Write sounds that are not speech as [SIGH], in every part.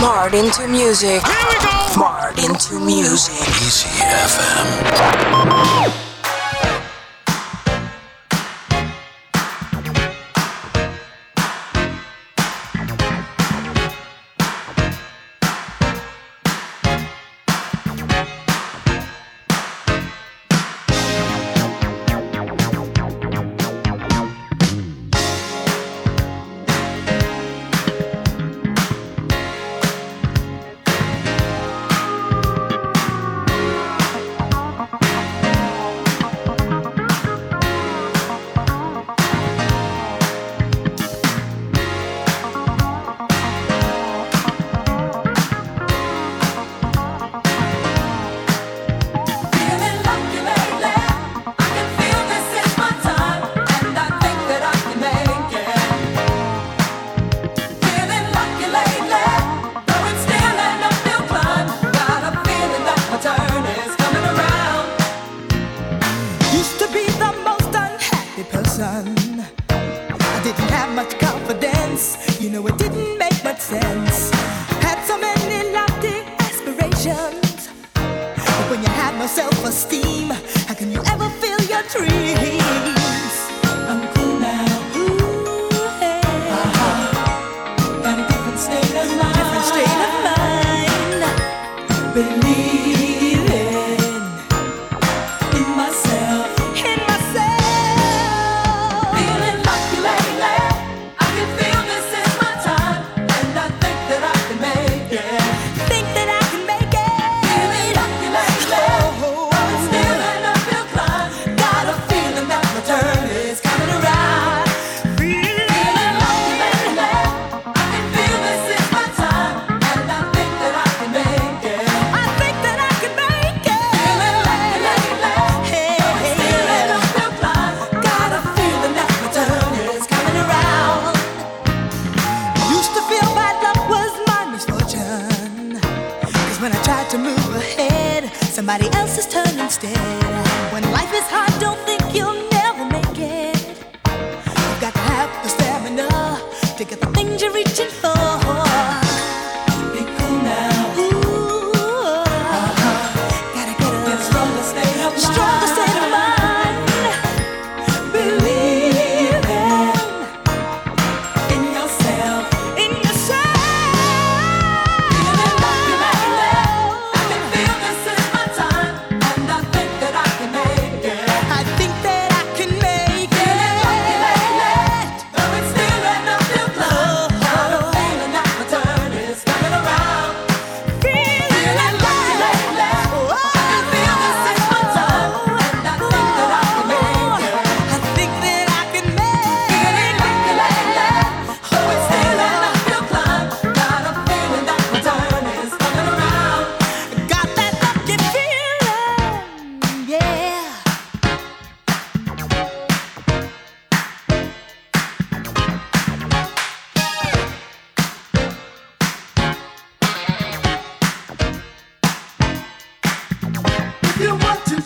Marred into music. Here we go. Marred into music. Easy FM.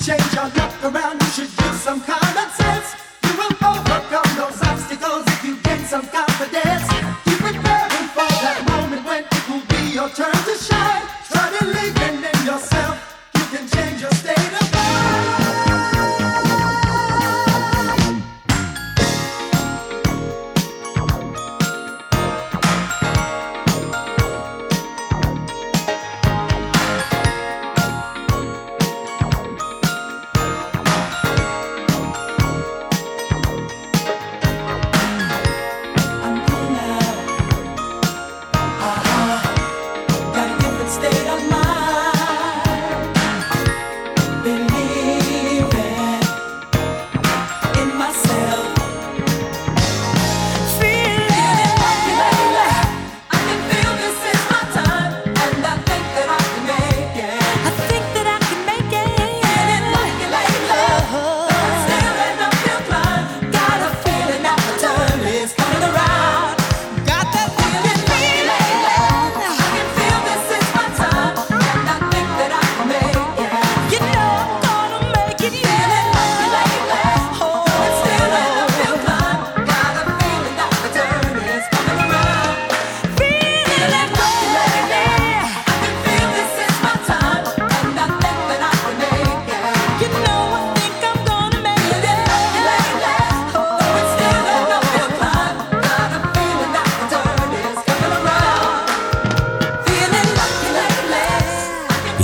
change, I'll look around, you should do some kind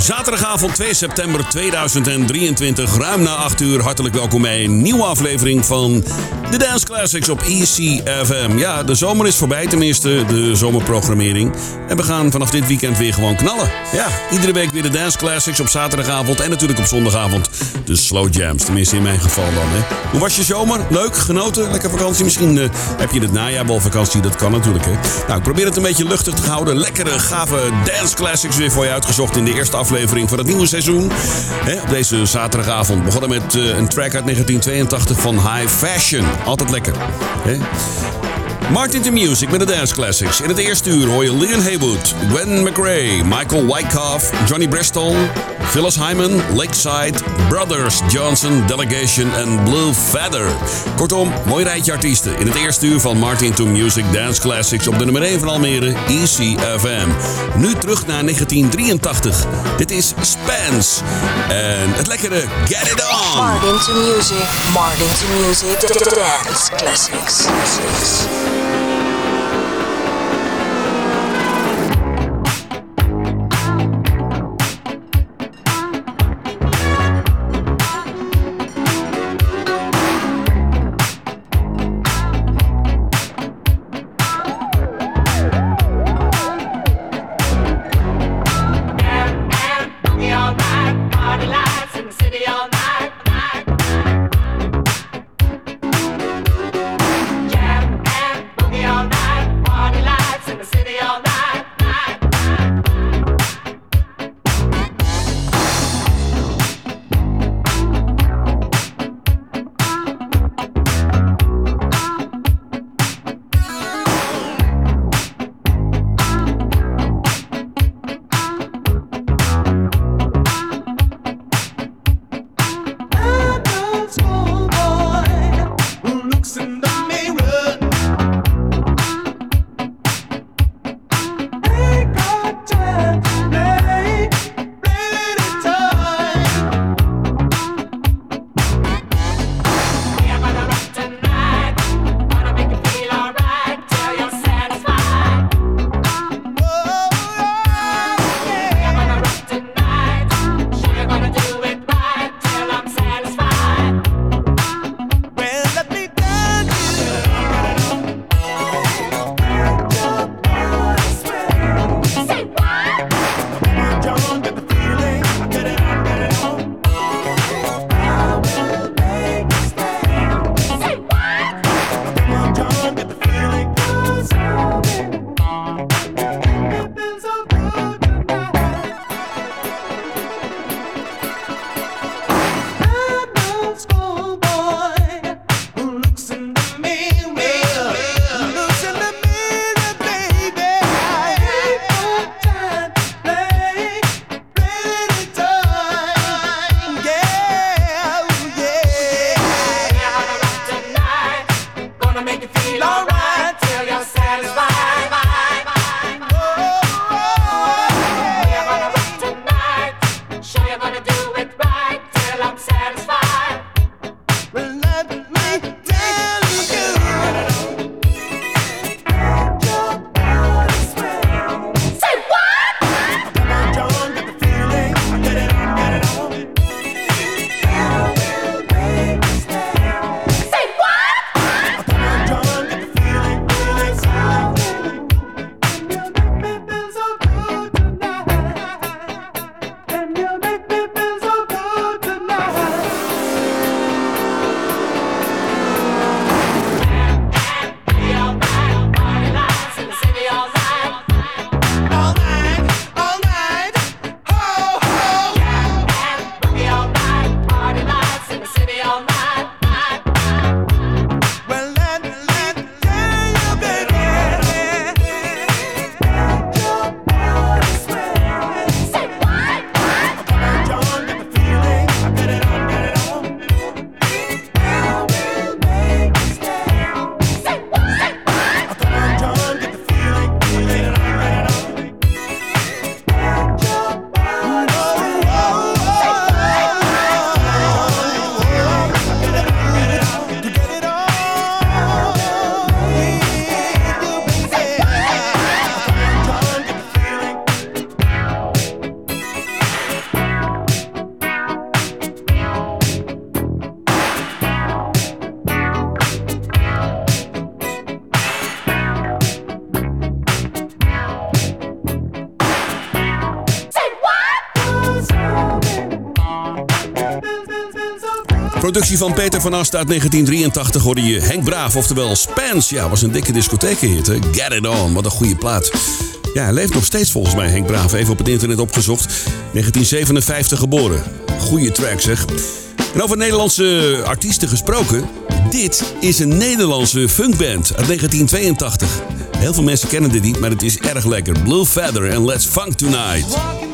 Já Zaterdagavond 2 september 2023, ruim na 8 uur. Hartelijk welkom bij een nieuwe aflevering van de Dance Classics op ECFM. Ja, de zomer is voorbij, tenminste de zomerprogrammering. En we gaan vanaf dit weekend weer gewoon knallen. Ja, iedere week weer de Dance Classics op zaterdagavond en natuurlijk op zondagavond de Slow Jams. Tenminste in mijn geval dan. Hè. Hoe was je zomer? Leuk? Genoten? Lekker vakantie? Misschien uh, heb je het najaar wel vakantie, dat kan natuurlijk. Hè. Nou, ik probeer het een beetje luchtig te houden. Lekkere, gave Dance Classics weer voor je uitgezocht in de eerste aflevering van het nieuwe seizoen. Op deze zaterdagavond begonnen met uh, een track uit 1982 van High Fashion. Altijd lekker. Martin to Music met de Dance Classics. In het eerste uur hoor je Leon Haywood, Gwen McRae, Michael Wyckoff, Johnny Bristol, Phyllis Hyman, Lakeside, Brothers Johnson, Delegation en Blue Feather. Kortom, mooi rijtje artiesten in het eerste uur van Martin to Music Dance Classics op de nummer 1 van Almere, ECFM. Nu terug naar 1983. Dit is Spence en het lekkere Get It On. Martin to Music, Martin to Music, Dance Classics. productie van Peter van Ast uit 1983 hoorde je Henk Braaf, oftewel Spans. Ja, was een dikke discotheekhit. Hè? Get it on, wat een goede plaat. Ja, hij leeft nog steeds volgens mij, Henk Braaf. Even op het internet opgezocht. 1957 geboren. Goeie track zeg. En over Nederlandse artiesten gesproken. Dit is een Nederlandse funkband uit 1982. Heel veel mensen kennen dit niet, maar het is erg lekker. Blue Feather en Let's Funk Tonight.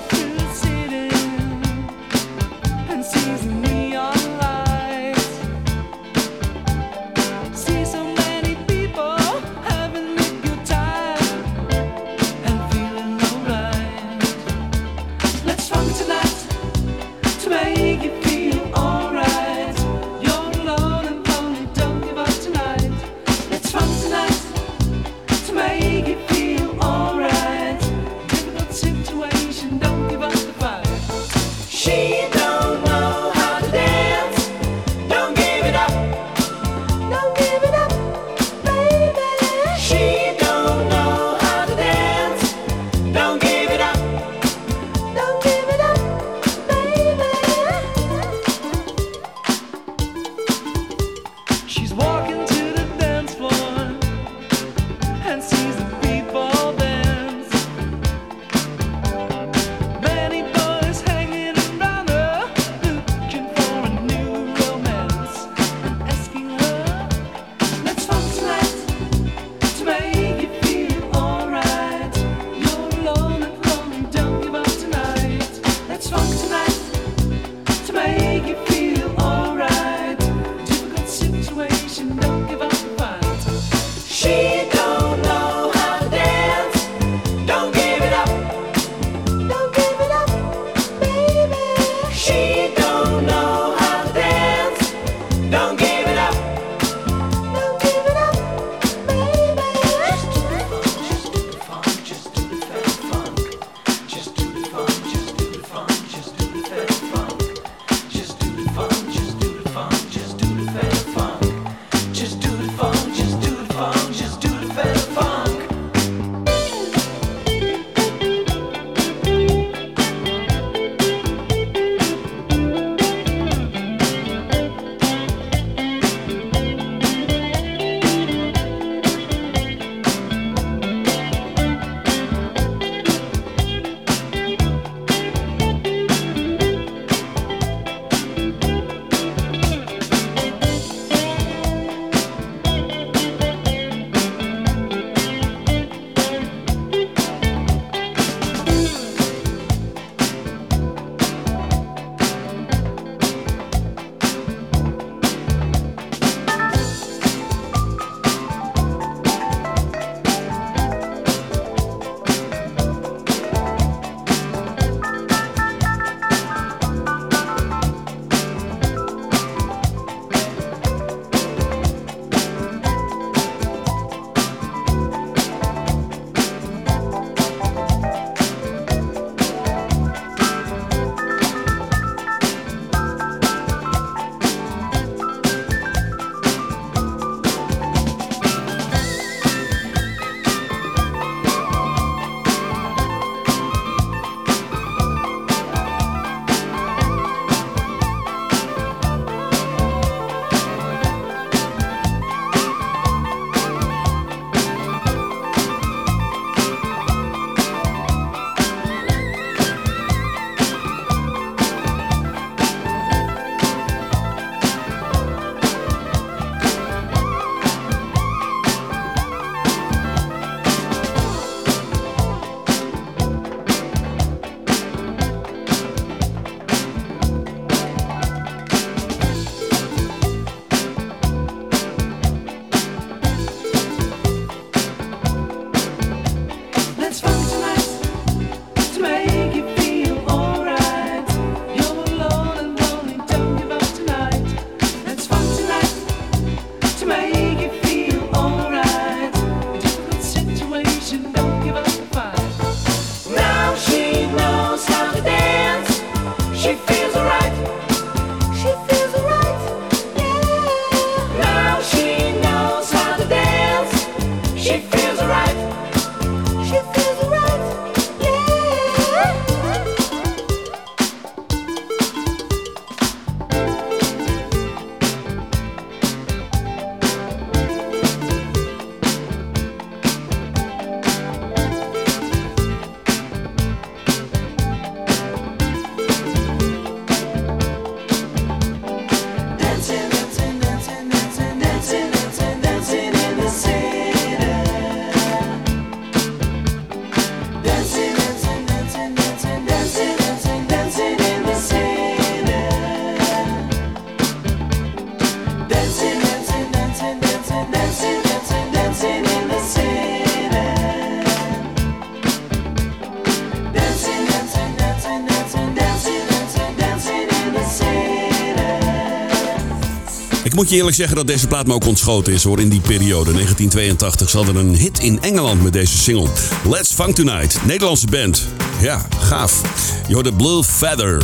Eerlijk zeggen dat deze plaat me ook ontschoten is hoor in die periode. 1982 zat er een hit in Engeland met deze single. Let's Funk Tonight. Nederlandse band. Ja, gaaf. Je hoorde Blue Feather.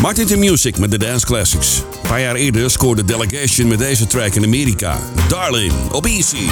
Martin to Music met de Dance Classics. Een paar jaar eerder scoorde Delegation met deze track in Amerika. Darling, op Easy.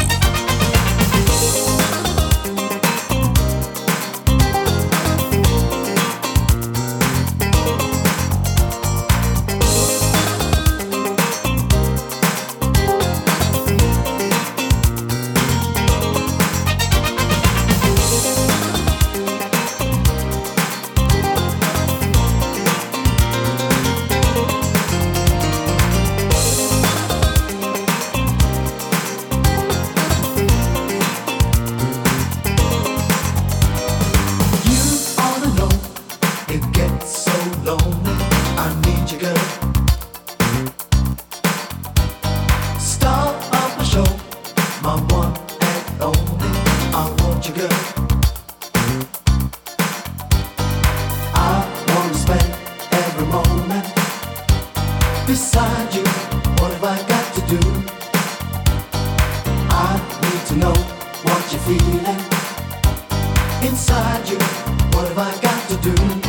Inside you. What have I got to do?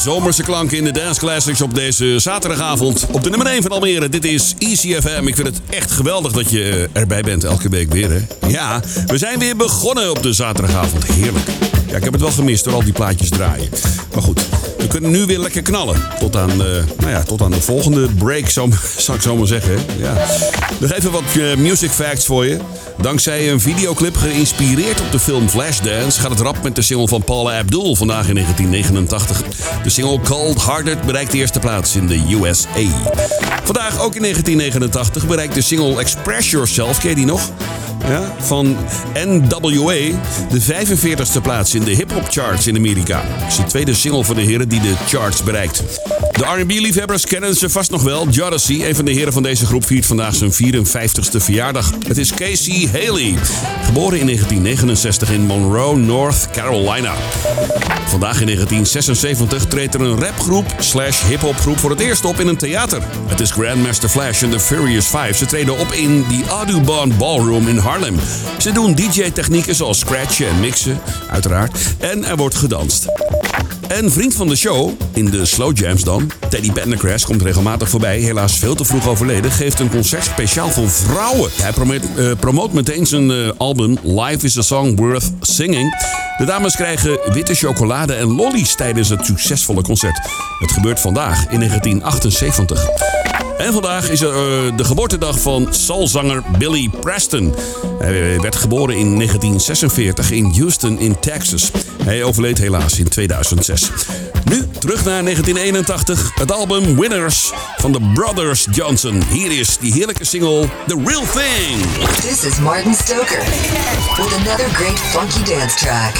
Zomerse klanken in de Dance Classics op deze zaterdagavond. Op de nummer 1 van Almere, dit is Easy FM. Ik vind het echt geweldig dat je eh, erbij bent elke week weer. Hè? Ja, we zijn weer begonnen op de zaterdagavond. Heerlijk. Ja, ik heb het wel gemist door al die plaatjes draaien. Maar goed, we kunnen nu weer lekker knallen. Tot aan, eh, nou ja, tot aan de volgende break, zo, [LAUGHS] zou ik zo maar zeggen. Ja. Nog even wat eh, music facts voor je. Dankzij een videoclip geïnspireerd op de film Flashdance... gaat het rap met de single van Paula Abdul vandaag in 1989. De single Cold Hearted bereikt de eerste plaats in de USA. Vandaag, ook in 1989, bereikt de single Express Yourself, ken je die nog? Ja, van NWA de 45ste plaats in de hip-hop charts in Amerika. Het is de tweede single van de heren die de charts bereikt. De R&B-liefhebbers kennen ze vast nog wel. Jodeci, een van de heren van deze groep, viert vandaag zijn 54ste verjaardag. Het is Casey Haley, geboren in 1969 in Monroe, North Carolina. Vandaag in 1976 treedt er een rapgroep slash hip-hopgroep voor het eerst op in een theater. Het is Grandmaster Flash en de Furious Five. Ze treden op in de Audubon Ballroom in Harlem. Ze doen DJ-technieken zoals scratchen en mixen, uiteraard. En er wordt gedanst. En vriend van de show, in de Slow Jams dan, Teddy Pendergrass komt regelmatig voorbij, helaas veel te vroeg overleden, geeft een concert speciaal voor vrouwen. Hij promoot, eh, meteen zijn eh, album Life is a Song Worth Singing. De dames krijgen witte chocolade en lollies tijdens het succesvolle concert. Het gebeurt vandaag in 1978. En vandaag is er eh, de geboortedag van soulzanger Billy Preston. Hij werd geboren in 1946 in Houston in Texas. Hij overleed helaas in 2006. Nu terug naar 1981, het album Winners van de Brothers Johnson. Hier is die heerlijke single The Real Thing. This is Martin Stoker with another great funky dance track.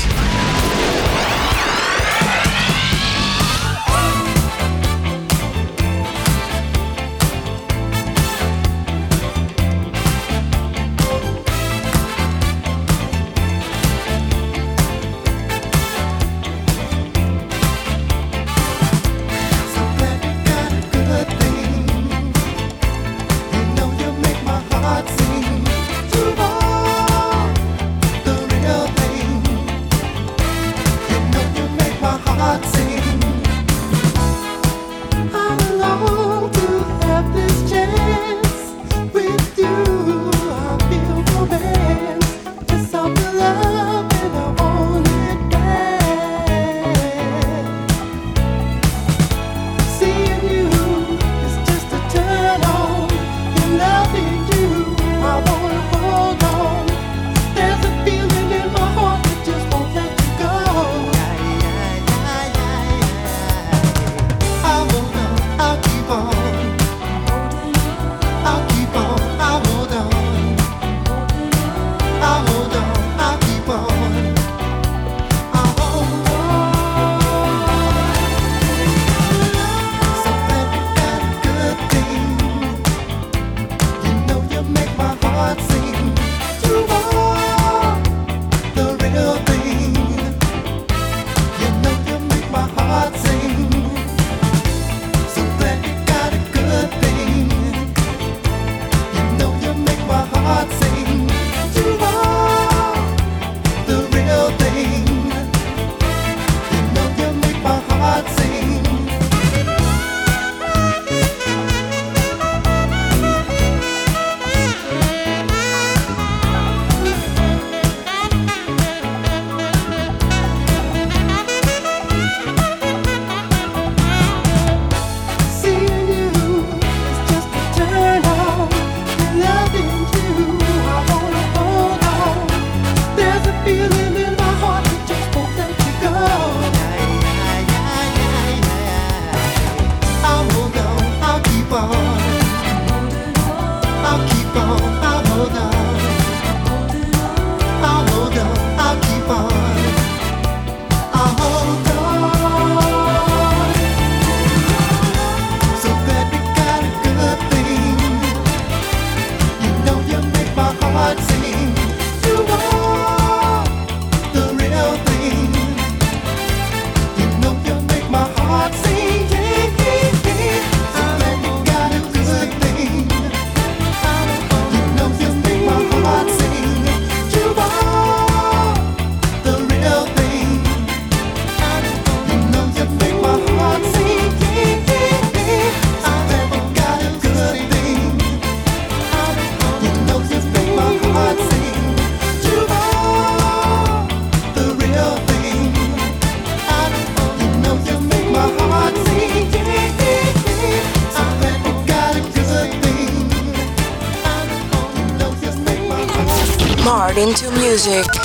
Martin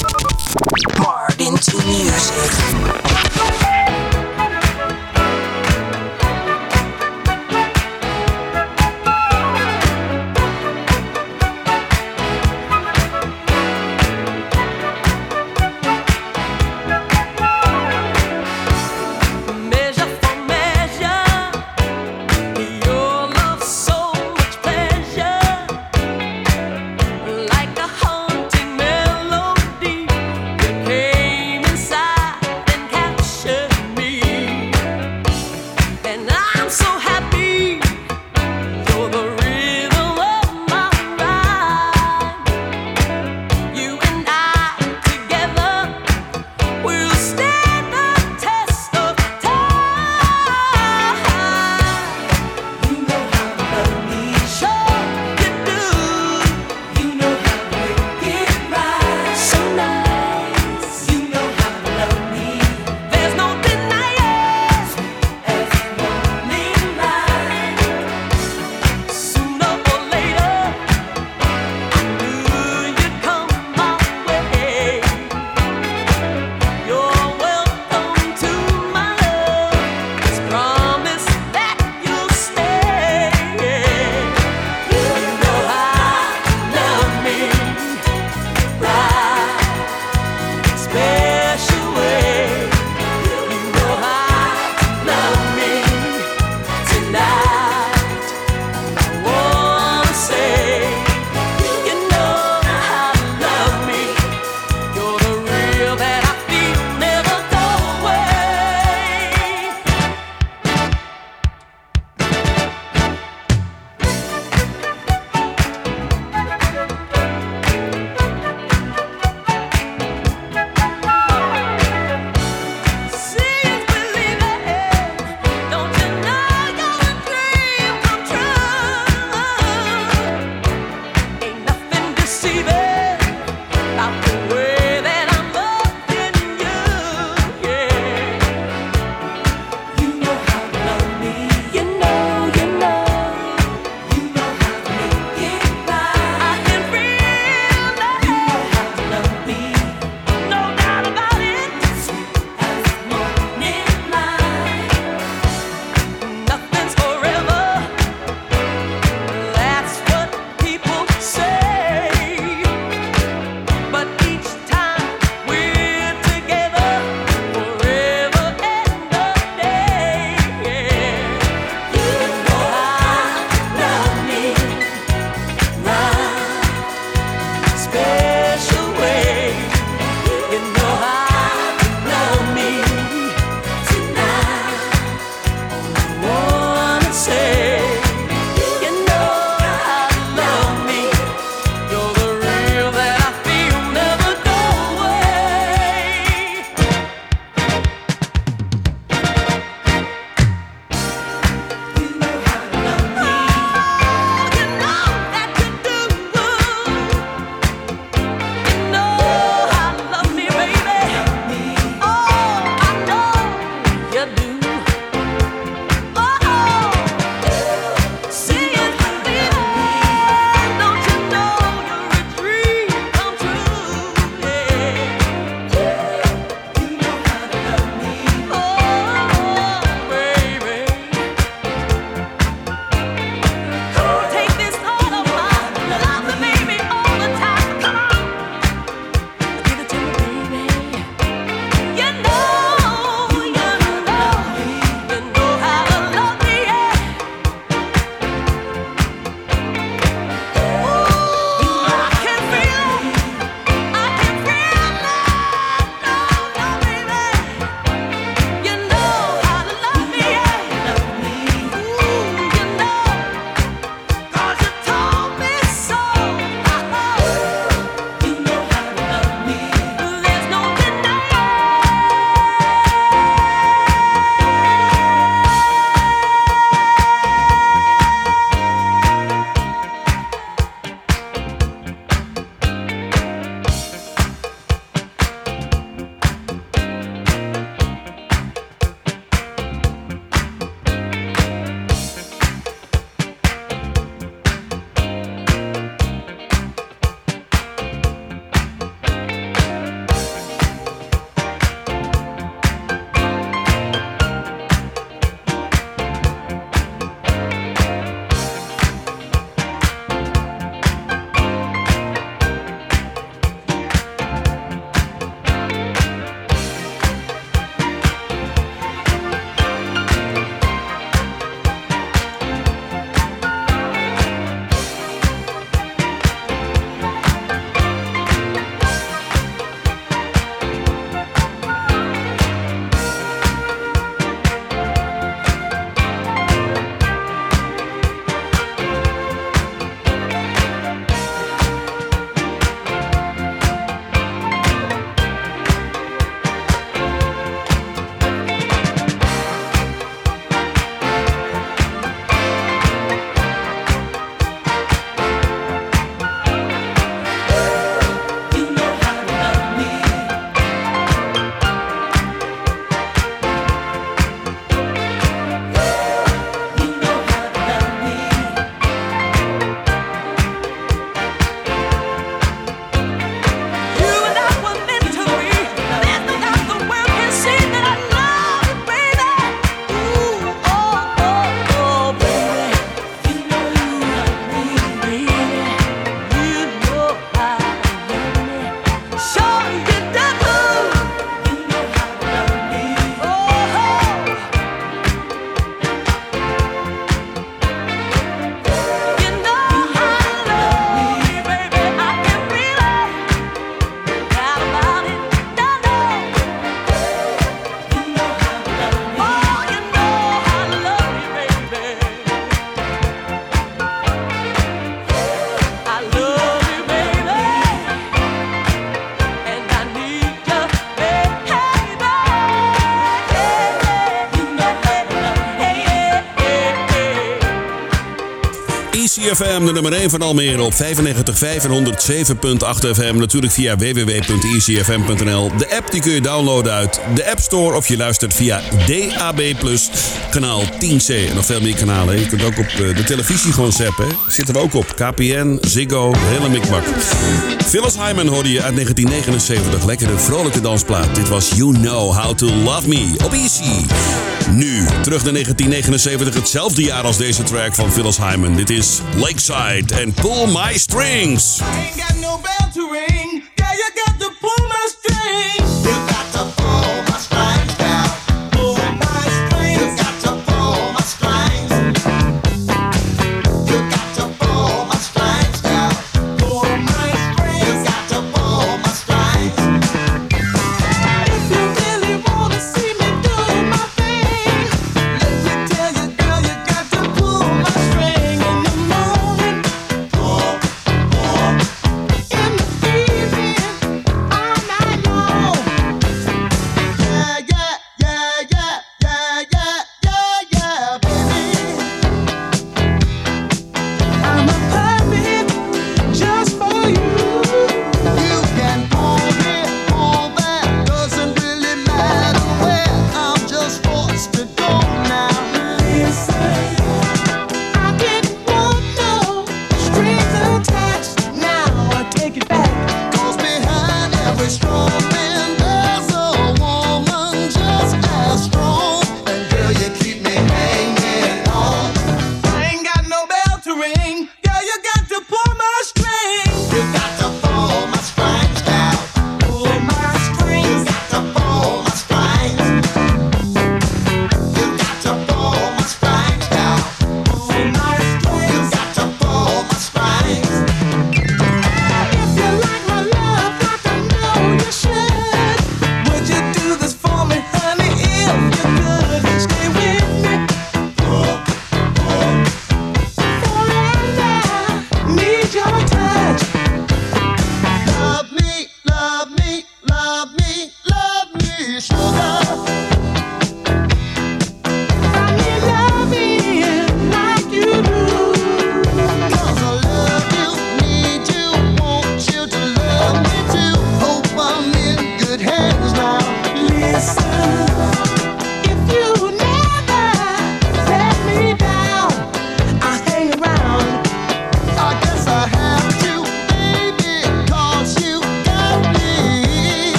FM, de nummer 1 van Almere op 95.5 en FM. Natuurlijk via www.easyfm.nl. De app die kun je downloaden uit de App Store of je luistert via DAB+, kanaal 10C. En nog veel meer kanalen. Je kunt ook op eh, de televisie gewoon zappen. Zitten we ook op. KPN, Ziggo, hele mikmak. Phyllis Hyman hoorde je uit 1979. Lekkere, vrolijke dansplaat. Dit was You Know How To Love Me op Easy. Nu, terug naar 1979, hetzelfde jaar als deze track van Phyllis Hyman. Dit is Lakeside en Pull My Strings. I ain't got no bell to ring. Yeah, you got to pull my strings. You got to pull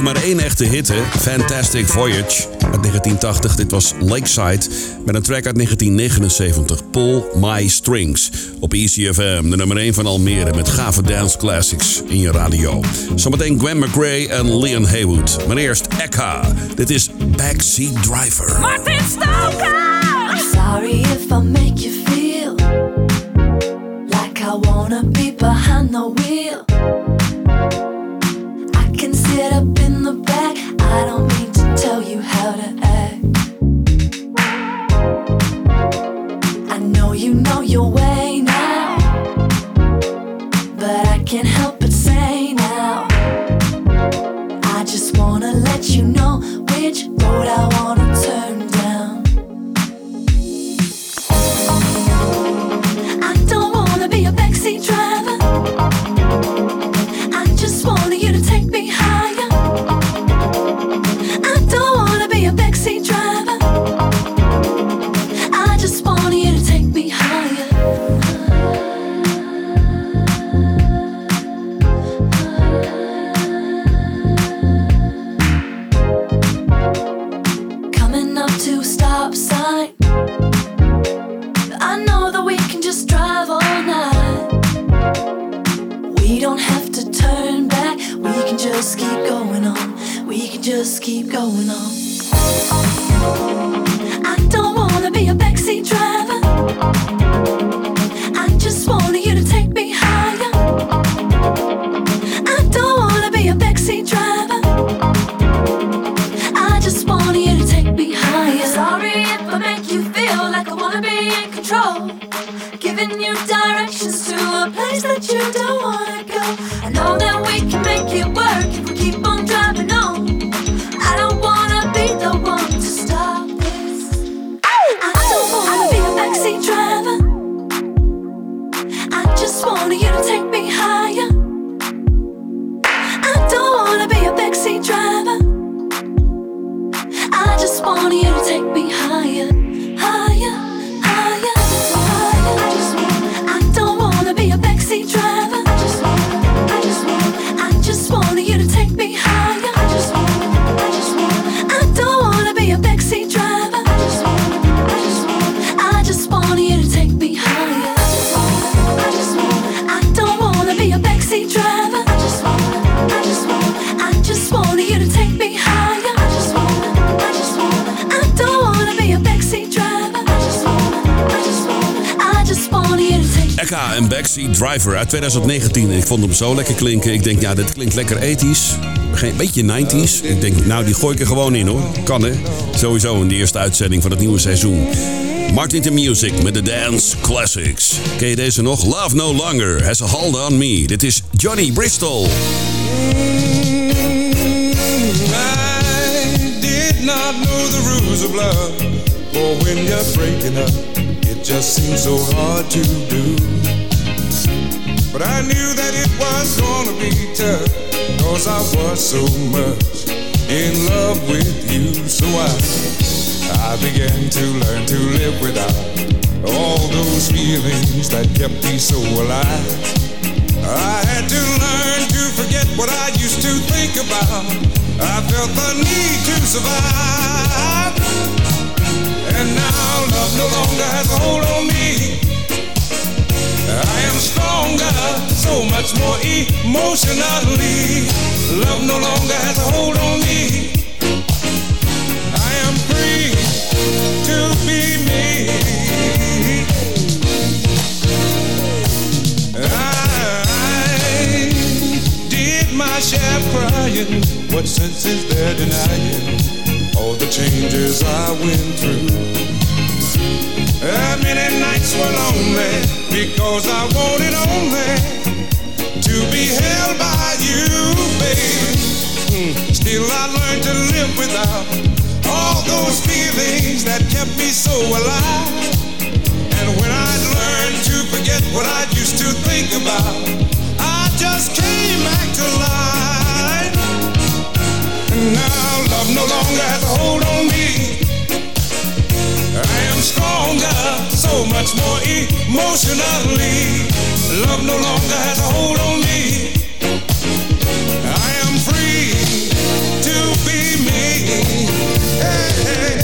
was maar één echte hit. Fantastic Voyage uit 1980. Dit was Lakeside met een track uit 1979, Pull My Strings. Op ECFM, de nummer 1 van Almere met gave dance classics in je radio. Zometeen Gwen McRae en Leon Haywood. Maar eerst Ekka. Dit is Backseat Driver. Martin Stoker! Sorry if I make you feel like I wanna be behind the wheel. Driver uit 2019. Ik vond hem zo lekker klinken. Ik denk, ja, dit klinkt lekker ethisch. Geen beetje 90s. Ik denk, nou, die gooi ik er gewoon in hoor. Kan hè. Sowieso in de eerste uitzending van het nieuwe seizoen. Martin to Music met de Dance Classics. Ken je deze nog? Love No Longer has a hold on me. Dit is Johnny Bristol. I did not know the of love. When you're breaking up, it just seems so hard to do. But I knew that it was gonna be tough. Cause I was so much in love with you. So I, I began to learn to live without all those feelings that kept me so alive. I had to learn to forget what I used to think about. I felt the need to survive. And now love no longer has a hold on me. I am stronger, so much more emotionally. Love no longer has a hold on me. I am free to be me. I did my share crying. What sense is there denying all the changes I went through? Uh, many nights were lonely because I wanted only to be held by you, babe. Mm, Still, I learned to live without all those feelings that kept me so alive. And when I learned to forget what I used to think about, I just came back to life. And now love no longer has a hold on me. I am stronger, so much more emotionally. Love no longer has a hold on me. I am free to be me. Hey, hey.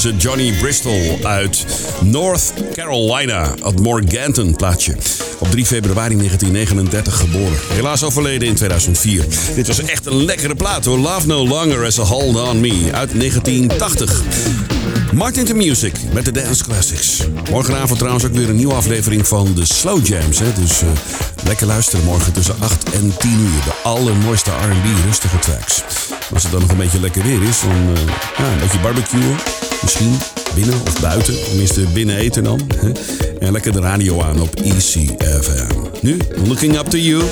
Johnny Bristol uit North Carolina, het Morganton plaatje. Op 3 februari 1939 geboren. Helaas overleden in 2004. Dit was echt een lekkere plaat hoor. Love No Longer as a Hold On Me uit 1980. Martin to Music met de Dance Classics. Morgenavond trouwens ook weer een nieuwe aflevering van de Slow Jams. Hè? Dus eh, lekker luisteren morgen tussen 8 en 10 uur. De allermooiste R&B rustige tracks. Als het dan nog een beetje lekker weer is, dan uh, ja, een beetje barbecue. Misschien binnen of buiten. Tenminste, binnen eten dan. En lekker de radio aan op ECFM. Nu, Looking Up To You.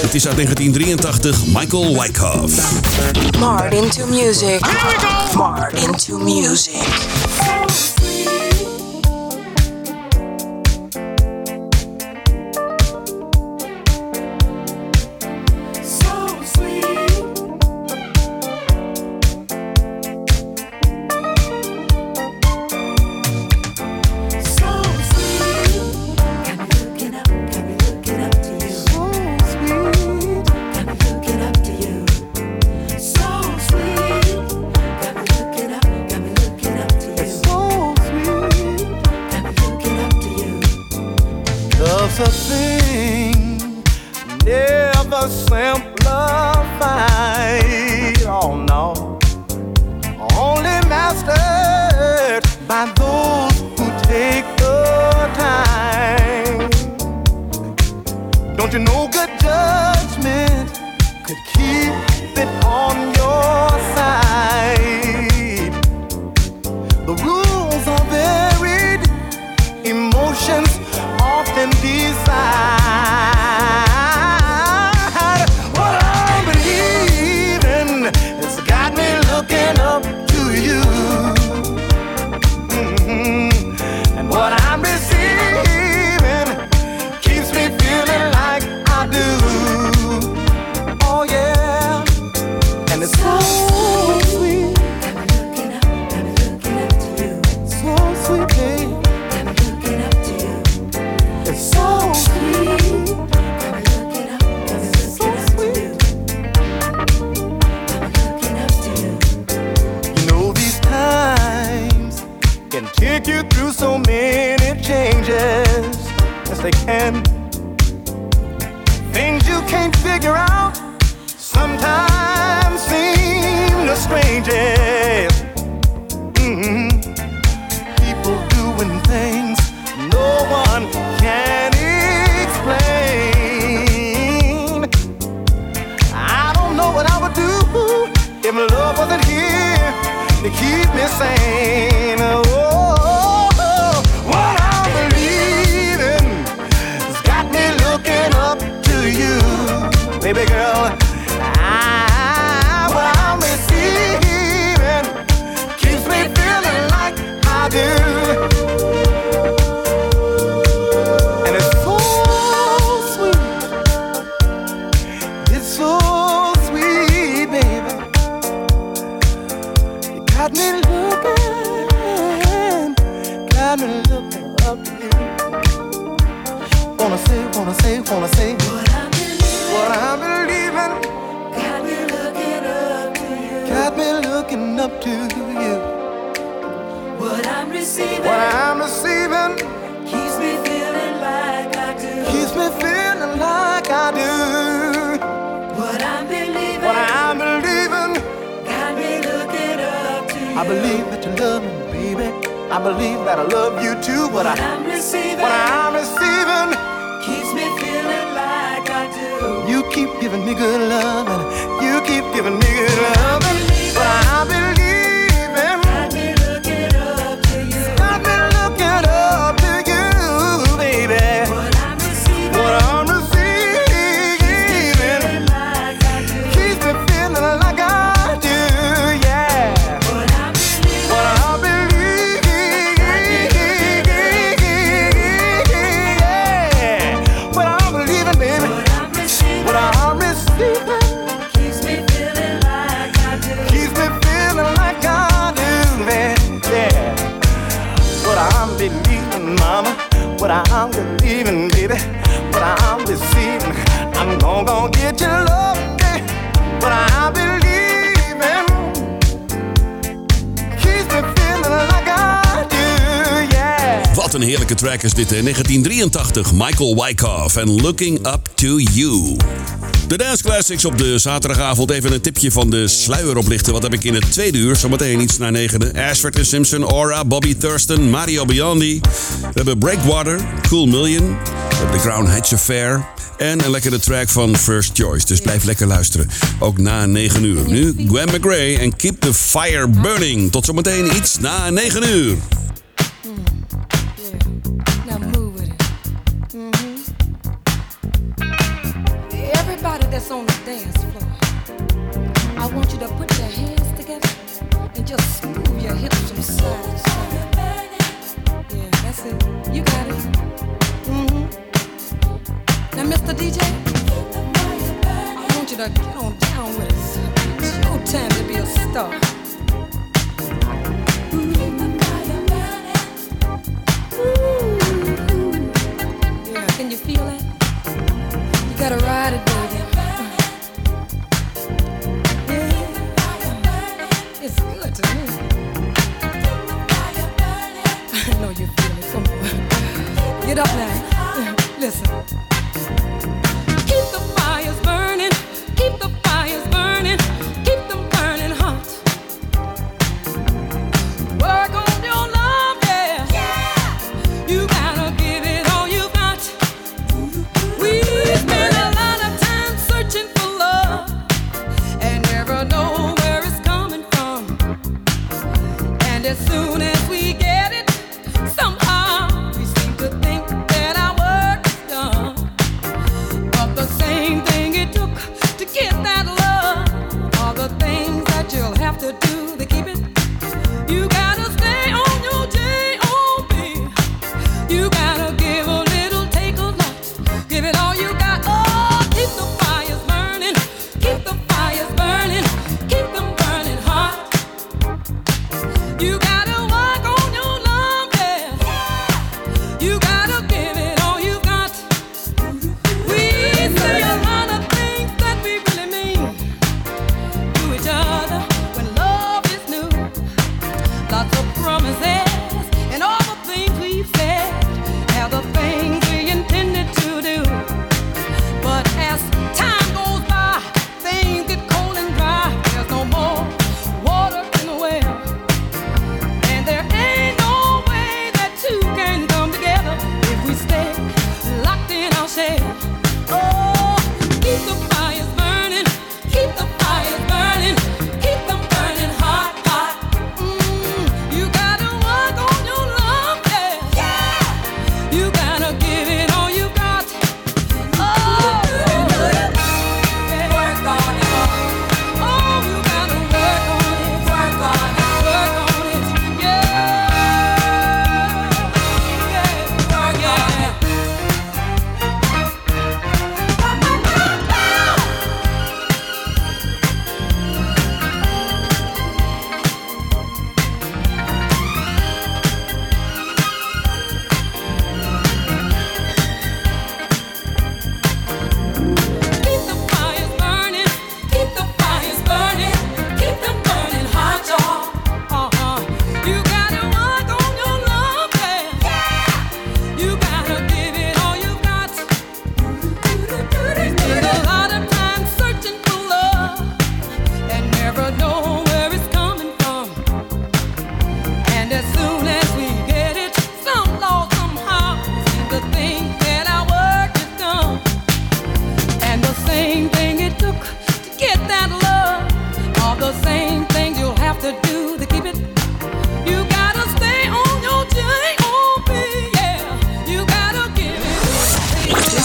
Het is uit 1983, Michael Wyckoff. Martin into music. Martin to music. it's believing. What I'm believing. Got me looking up to you. I believe that you love me, baby. I believe that I love you too. What, what I, am receiving. What I'm receiving. Keeps me feeling like I do. You keep giving me good love, you keep giving me good love. een heerlijke track is dit. Hè? 1983, Michael Wyckoff en Looking Up To You. De Dance Classics op de zaterdagavond. Even een tipje van de sluier oplichten. Wat heb ik in het tweede uur? Zometeen iets na negende. Ashford Simpson, Aura, Bobby Thurston, Mario Biondi. We hebben Breakwater, Cool Million. We hebben The Crown Hatch Affair. En een lekkere track van First Choice. Dus blijf lekker luisteren. Ook na 9 uur. Nu Gwen McRae en Keep the Fire Burning. Tot zometeen iets na 9 uur. you to put your hands together and just move your hips from side to side. Yeah, that's it. You got it. Mm-hmm. Now, Mr. DJ, I want you to get on down with us. It's your time to be a star. Ooh. Yeah, can you feel it? You gotta ride it.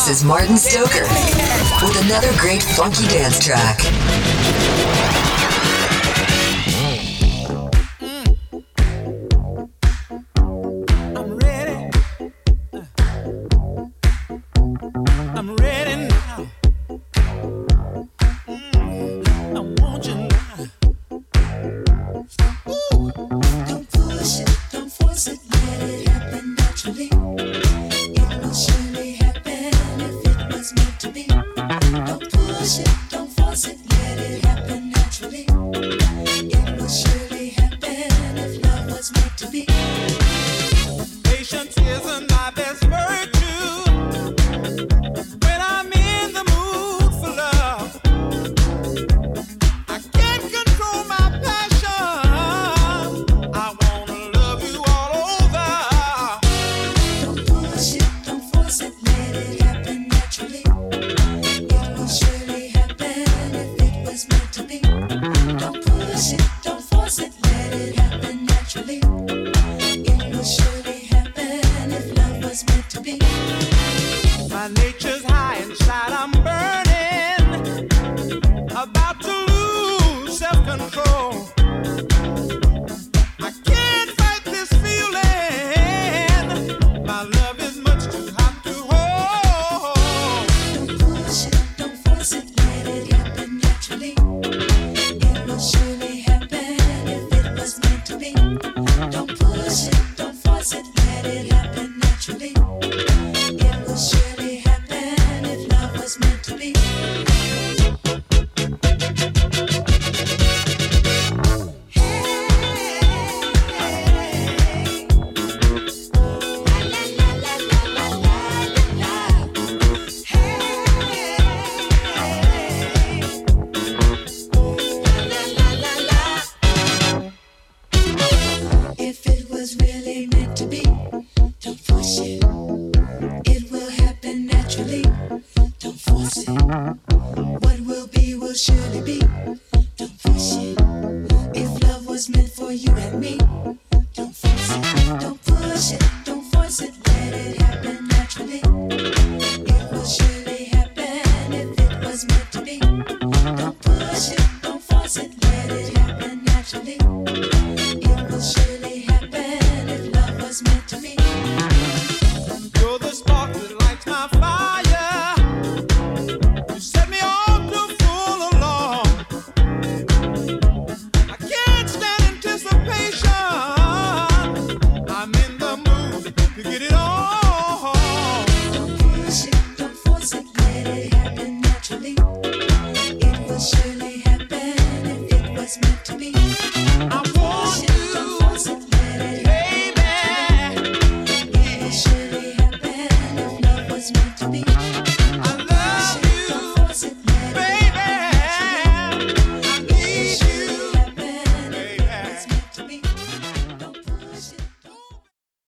This is Martin Stoker with another great funky dance track. Push it, don't force it, let it happen